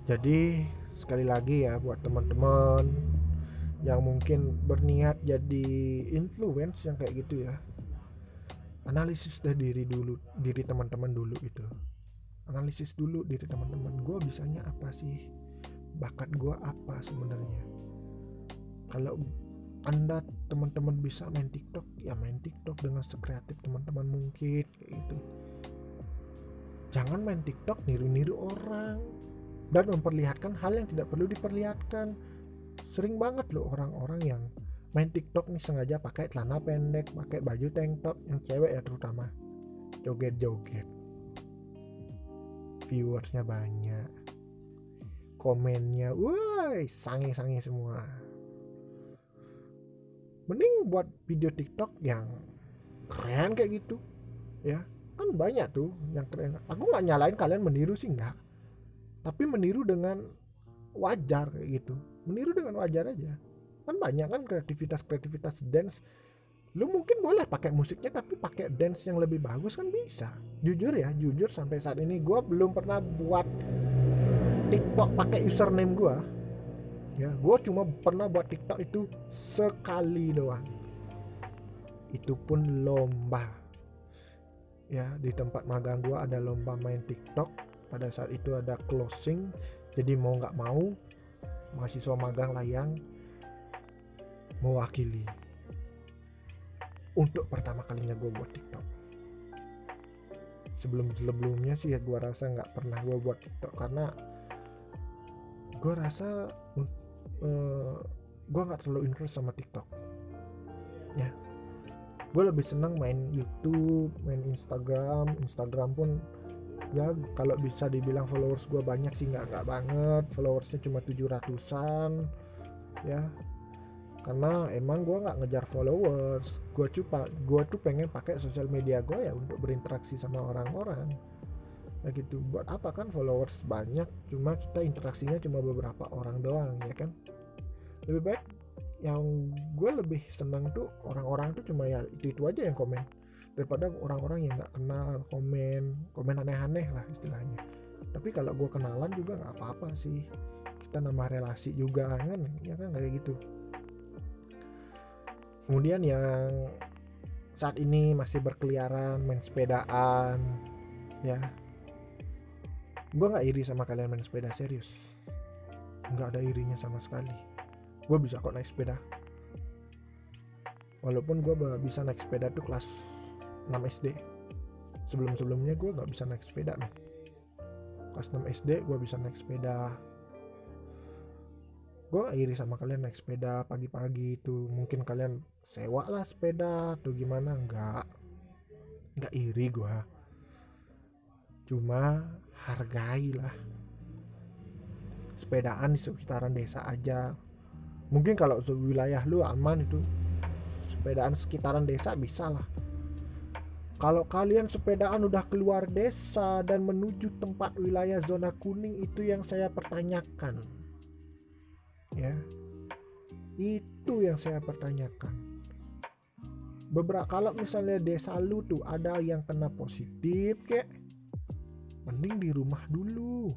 Jadi sekali lagi ya buat teman-teman yang mungkin berniat jadi influence yang kayak gitu ya. Analisis dari diri dulu diri teman-teman dulu itu analisis dulu diri teman-teman gue bisanya apa sih? Bakat gue apa sebenarnya? Kalau anda teman-teman bisa main TikTok ya main TikTok dengan sekreatif teman-teman mungkin kayak gitu. Jangan main TikTok niru-niru orang. Dan memperlihatkan hal yang tidak perlu diperlihatkan sering banget loh orang-orang yang main TikTok nih sengaja pakai celana pendek, pakai baju tank top yang cewek ya terutama. Joget-joget. Viewersnya banyak. Komennya, woi, sange-sange semua. Mending buat video TikTok yang keren kayak gitu. Ya, kan banyak tuh yang keren. Aku nggak nyalain kalian meniru sih nggak. Tapi meniru dengan wajar kayak gitu. Meniru dengan wajar aja. Kan banyak kan kreativitas kreativitas dance. Lu mungkin boleh pakai musiknya tapi pakai dance yang lebih bagus kan bisa. Jujur ya jujur sampai saat ini gue belum pernah buat TikTok pakai username gue ya gue cuma pernah buat TikTok itu sekali doang. Itu pun lomba. Ya di tempat magang gue ada lomba main TikTok. Pada saat itu ada closing jadi mau nggak mau mahasiswa magang layang mewakili untuk pertama kalinya gue buat TikTok. Sebelum sebelumnya sih ya gue rasa nggak pernah gue buat TikTok karena gue rasa uh, eh, gue nggak terlalu interest sama TikTok. Ya. Gue lebih senang main YouTube main Instagram. Instagram pun ya kalau bisa dibilang followers gue banyak sih nggak nggak banget. Followersnya cuma tujuh ratusan ya. Karena emang gue nggak ngejar followers. Gue cuma gue tuh pengen pakai sosial media gue ya untuk berinteraksi sama orang-orang. Ya gitu. Buat apa kan followers banyak cuma kita interaksinya cuma beberapa orang doang ya kan? Lebih baik yang gue lebih senang tuh orang-orang tuh cuma ya itu itu aja yang komen daripada orang-orang yang nggak kenal komen komen aneh-aneh lah istilahnya. Tapi kalau gue kenalan juga nggak apa-apa sih. Kita nambah relasi juga kan? Ya kan? Kayak gitu. Kemudian yang saat ini masih berkeliaran main sepedaan ya. Gue nggak iri sama kalian main sepeda serius. Nggak ada irinya sama sekali. Gue bisa kok naik sepeda. Walaupun gue bisa naik sepeda tuh kelas 6 SD sebelum sebelumnya gue nggak bisa naik sepeda nih. Kelas 6 SD gue bisa naik sepeda. Gue gak iri sama kalian naik sepeda pagi-pagi itu. Mungkin kalian sewa lah sepeda atau gimana nggak. Nggak iri gue cuma hargailah sepedaan di sekitaran desa aja. Mungkin kalau wilayah lu aman itu sepedaan sekitaran desa bisa lah kalau kalian sepedaan udah keluar desa dan menuju tempat wilayah zona kuning itu yang saya pertanyakan. Ya. Itu yang saya pertanyakan. Beberapa kalau misalnya desa lu tuh ada yang kena positif kek mending di rumah dulu.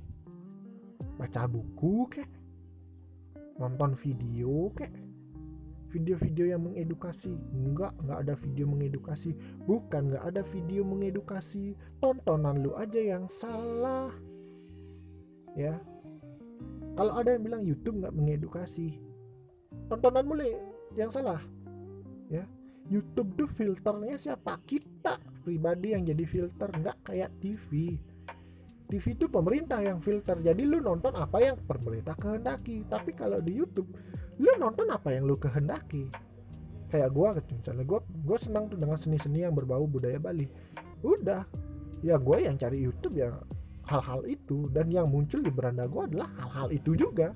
Baca buku kek. Nonton video kek video-video yang mengedukasi. Enggak enggak ada video mengedukasi. Bukan enggak ada video mengedukasi. Tontonan lu aja yang salah. Ya. Kalau ada yang bilang YouTube nggak mengedukasi tontonan mulai yang salah. Ya. YouTube tuh filternya siapa? Kita. Pribadi yang jadi filter nggak kayak TV TV itu pemerintah yang filter. Jadi lu nonton apa yang pemerintah kehendaki. Tapi kalau di YouTube lu nonton apa yang lu kehendaki? Kayak gua misalnya gua gua senang tuh dengan seni-seni yang berbau budaya Bali. Udah. Ya gue yang cari YouTube ya hal-hal itu. Dan yang muncul di beranda gua adalah hal-hal itu juga.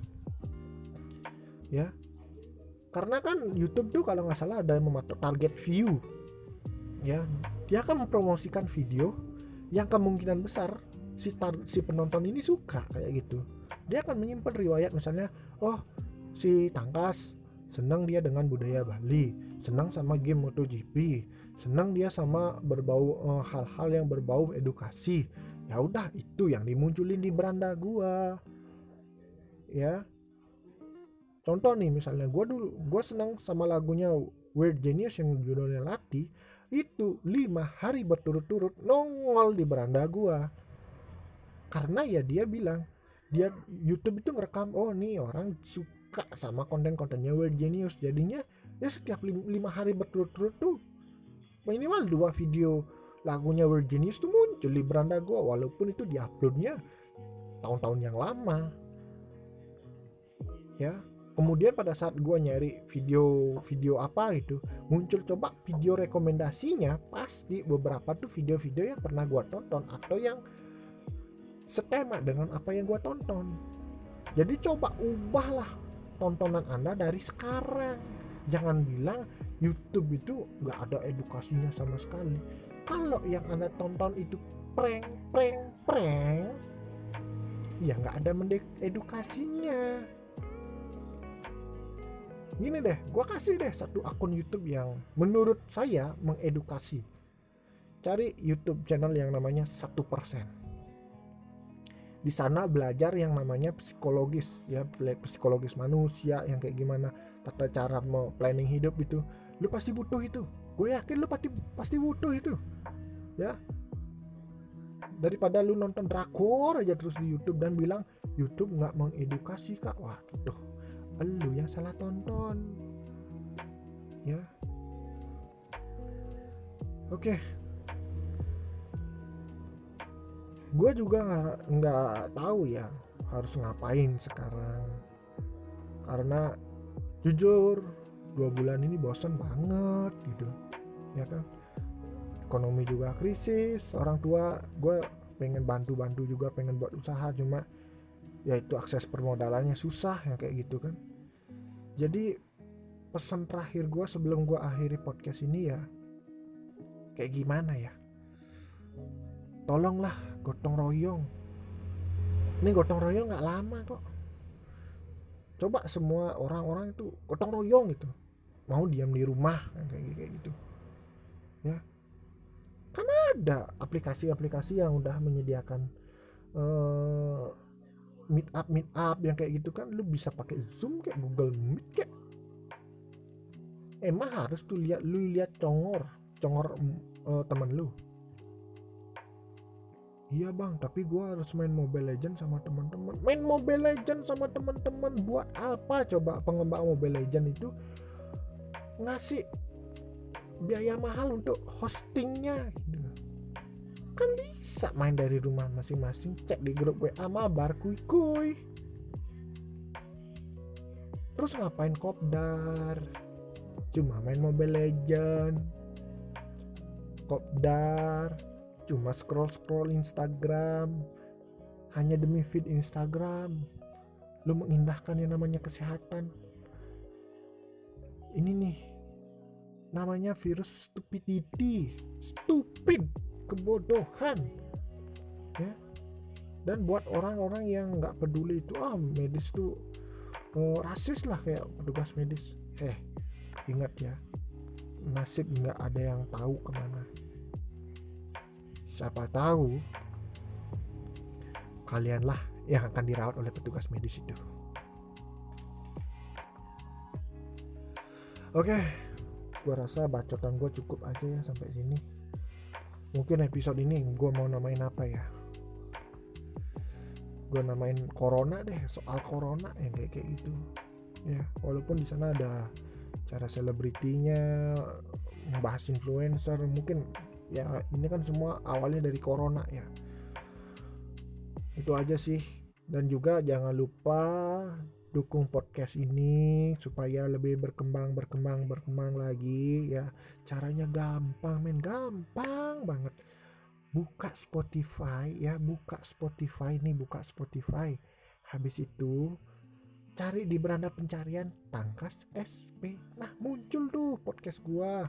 Ya. Karena kan YouTube tuh kalau nggak salah ada yang mematok target view. Ya. Dia akan mempromosikan video yang kemungkinan besar si tar, si penonton ini suka kayak gitu. Dia akan menyimpan riwayat misalnya oh si Tangkas senang dia dengan budaya Bali senang sama game MotoGP senang dia sama berbau eh, hal-hal yang berbau edukasi. Ya udah itu yang dimunculin di beranda gua. Ya. Contoh nih misalnya gua dulu gua senang sama lagunya Weird Genius yang judulnya Lati itu lima hari berturut-turut nongol di beranda gua karena ya dia bilang dia YouTube itu ngerekam oh nih orang suka sama konten-kontennya Weird Genius. Jadinya ya setiap lima hari berturut-turut tuh minimal dua video lagunya Weird Genius tuh muncul di beranda gue walaupun itu diuploadnya tahun-tahun yang lama. Ya kemudian pada saat gue nyari video video apa itu muncul coba video rekomendasinya pasti beberapa tuh video-video yang pernah gue tonton atau yang setema dengan apa yang gue tonton. Jadi coba ubahlah tontonan anda dari sekarang. Jangan bilang YouTube itu nggak ada edukasinya sama sekali. Kalau yang anda tonton itu prank prank prank ya nggak ada edukasinya. Gini deh gue kasih deh satu akun YouTube yang menurut saya mengedukasi. Cari YouTube channel yang namanya satu persen di sana belajar yang namanya psikologis ya psikologis manusia yang kayak gimana tata cara mau planning hidup itu. Lu pasti butuh itu. Gue yakin lu pasti pasti butuh itu. Ya. Daripada lu nonton drakor aja terus di YouTube dan bilang YouTube nggak mengedukasi kak. Waduh lu yang salah tonton. Ya. Oke gue juga nggak tahu ya harus ngapain sekarang. Karena jujur dua bulan ini bosan banget gitu ya kan? Ekonomi juga krisis orang tua gue pengen bantu-bantu juga pengen buat usaha cuma ya itu akses permodalannya susah ya kayak gitu kan. Jadi pesan terakhir gue sebelum gue akhiri podcast ini ya kayak gimana ya? Tolonglah gotong royong. Ini gotong royong nggak lama kok. Coba semua orang-orang itu gotong royong gitu. Mau diam di rumah kayak gitu, gitu. Ya. Karena ada aplikasi-aplikasi yang udah menyediakan uh, meet up meet up yang kayak gitu kan. Lu bisa pakai zoom kayak Google Meet kayak. Emang harus tuh lihat lu lihat congor congor uh, temen lu Iya bang, tapi gue harus main Mobile Legend sama teman-teman. Main Mobile Legend sama teman-teman buat apa? Coba pengembang Mobile Legend itu ngasih biaya mahal untuk hostingnya gitu. kan bisa main dari rumah masing-masing cek di grup WA mabar kuy kuy terus ngapain kopdar cuma main Mobile Legend kopdar cuma scroll scroll Instagram. Hanya demi feed Instagram. Lu mengindahkan yang namanya kesehatan. Ini nih namanya virus stupidity. Stupid kebodohan. Ya. Dan buat orang-orang yang nggak peduli itu ah medis tuh uh, rasis lah kayak petugas medis. Eh ingat ya nasib nggak ada yang tahu ke mana siapa tahu kalianlah yang akan dirawat oleh petugas medis itu. Oke gua rasa bacotan gue cukup aja ya sampai sini. Mungkin episode ini gue mau namain apa ya? Gue namain corona deh soal corona yang kayak kayak gitu. Ya walaupun di sana ada cara selebritinya membahas influencer mungkin ya ini kan semua awalnya dari corona ya. Itu aja sih. Dan juga jangan lupa dukung podcast ini supaya lebih berkembang berkembang berkembang lagi ya. Caranya gampang men. Gampang banget. Buka Spotify ya. Buka Spotify nih buka Spotify. Habis itu cari di beranda pencarian Tangkas SP nah muncul tuh podcast gua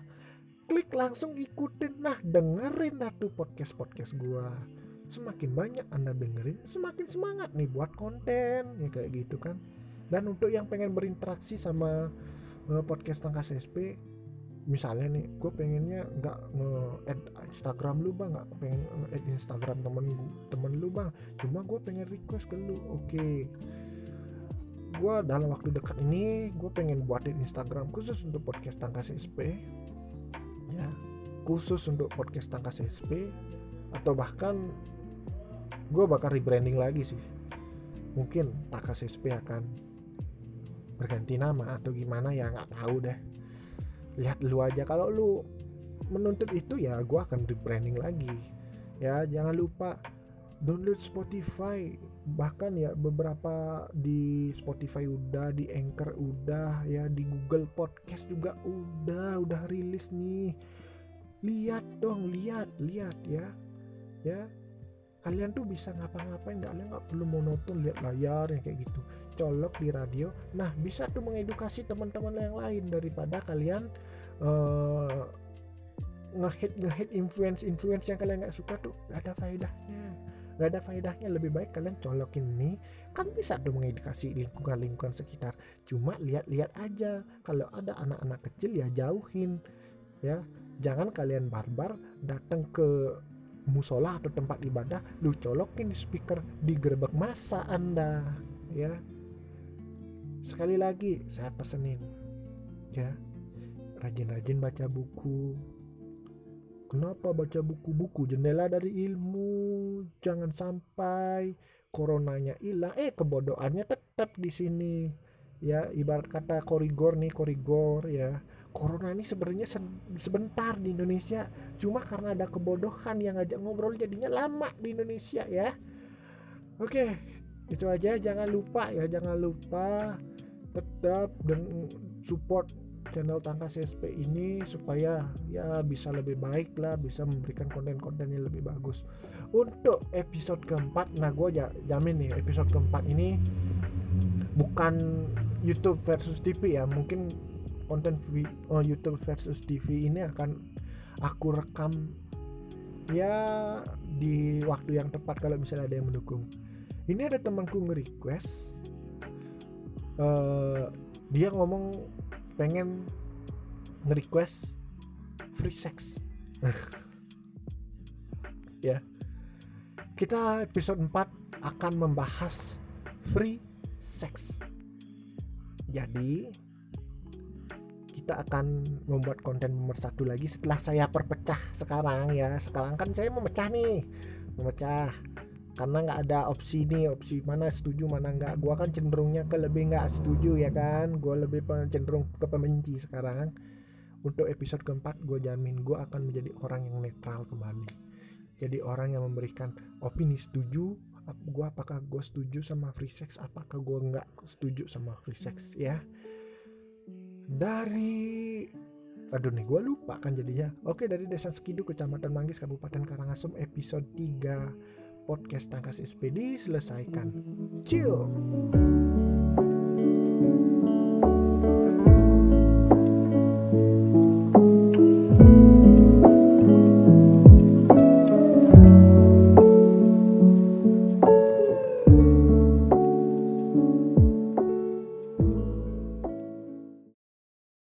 klik langsung ikutin nah dengerin dah tuh podcast podcast gua. Semakin banyak anda dengerin semakin semangat nih buat konten ya kayak gitu kan. Dan untuk yang pengen berinteraksi sama uh, podcast Tangkas SP misalnya nih gue pengennya nggak nge-add Instagram lu bang. Nggak pengen add Instagram temen temen lu bang. Cuma gue pengen request ke lu oke. Okay. gue dalam waktu dekat ini gue pengen buatin Instagram khusus untuk podcast Tangkas SP ya khusus untuk podcast Tangkas SP atau bahkan gue bakal rebranding lagi sih. Mungkin Tangkas SP akan berganti nama atau gimana ya nggak tahu deh. Lihat lu aja. Kalau lu menuntut itu ya gue akan rebranding lagi. Ya jangan lupa download Spotify bahkan ya beberapa di Spotify udah di Anchor udah ya di Google Podcast juga udah udah rilis nih. Lihat dong lihat lihat ya. Ya kalian tuh bisa ngapa-ngapain nggak nggak perlu monoton lihat layar yang kayak gitu. Colok di radio. Nah bisa tuh mengedukasi teman-teman yang lain daripada kalian uh, ngehit ngehit influence influence yang kalian nggak suka tuh gak ada faedahnya nggak ada faedahnya lebih baik kalian colokin ini kan bisa tuh mengedukasi lingkungan lingkungan sekitar. Cuma lihat-lihat aja. Kalau ada anak-anak kecil ya jauhin ya. Jangan kalian barbar datang ke musola atau tempat ibadah lu colokin speaker di gerbek masa anda ya. Sekali lagi saya pesenin ya. Rajin-rajin baca buku kenapa baca buku-buku? Jendela dari ilmu. Jangan sampai coronanya hilang. Eh kebodohannya tetap di sini. Ya ibarat kata korigor nih korigor ya. Corona ini sebenarnya sebentar di Indonesia. Cuma karena ada kebodohan yang ngajak ngobrol jadinya lama di Indonesia ya. Oke itu aja. Jangan lupa ya. Jangan lupa tetap dan support channel Tangkas SP ini supaya ya bisa lebih baik lah bisa memberikan konten-konten yang lebih bagus. Untuk episode keempat nah gue jamin nih episode keempat ini bukan YouTube versus TV ya mungkin konten oh, YouTube versus TV ini akan aku rekam ya di waktu yang tepat kalau misalnya ada yang mendukung. Ini ada temanku nge-request uh, dia ngomong pengen nge-request free sex. Ya. Kita episode 4 akan membahas free sex. Jadi kita akan membuat konten nomor satu lagi setelah saya perpecah sekarang ya. Sekarang kan saya memecah nih. Memecah karena nggak ada opsi nih opsi mana setuju mana nggak. Gua kan cenderungnya ke lebih nggak setuju ya kan? Gua lebih cenderung ke pembenci sekarang. Untuk episode keempat gue jamin gue akan menjadi orang yang netral kembali. Jadi orang yang memberikan opini setuju gue apakah gue setuju sama free sex apakah gue nggak setuju sama free sex ya? Dari aduh nih gue lupa kan jadinya. Oke dari desa Sekidu kecamatan Manggis Kabupaten Karangasem episode 3 podcast tangkas SPD selesaikan. Chill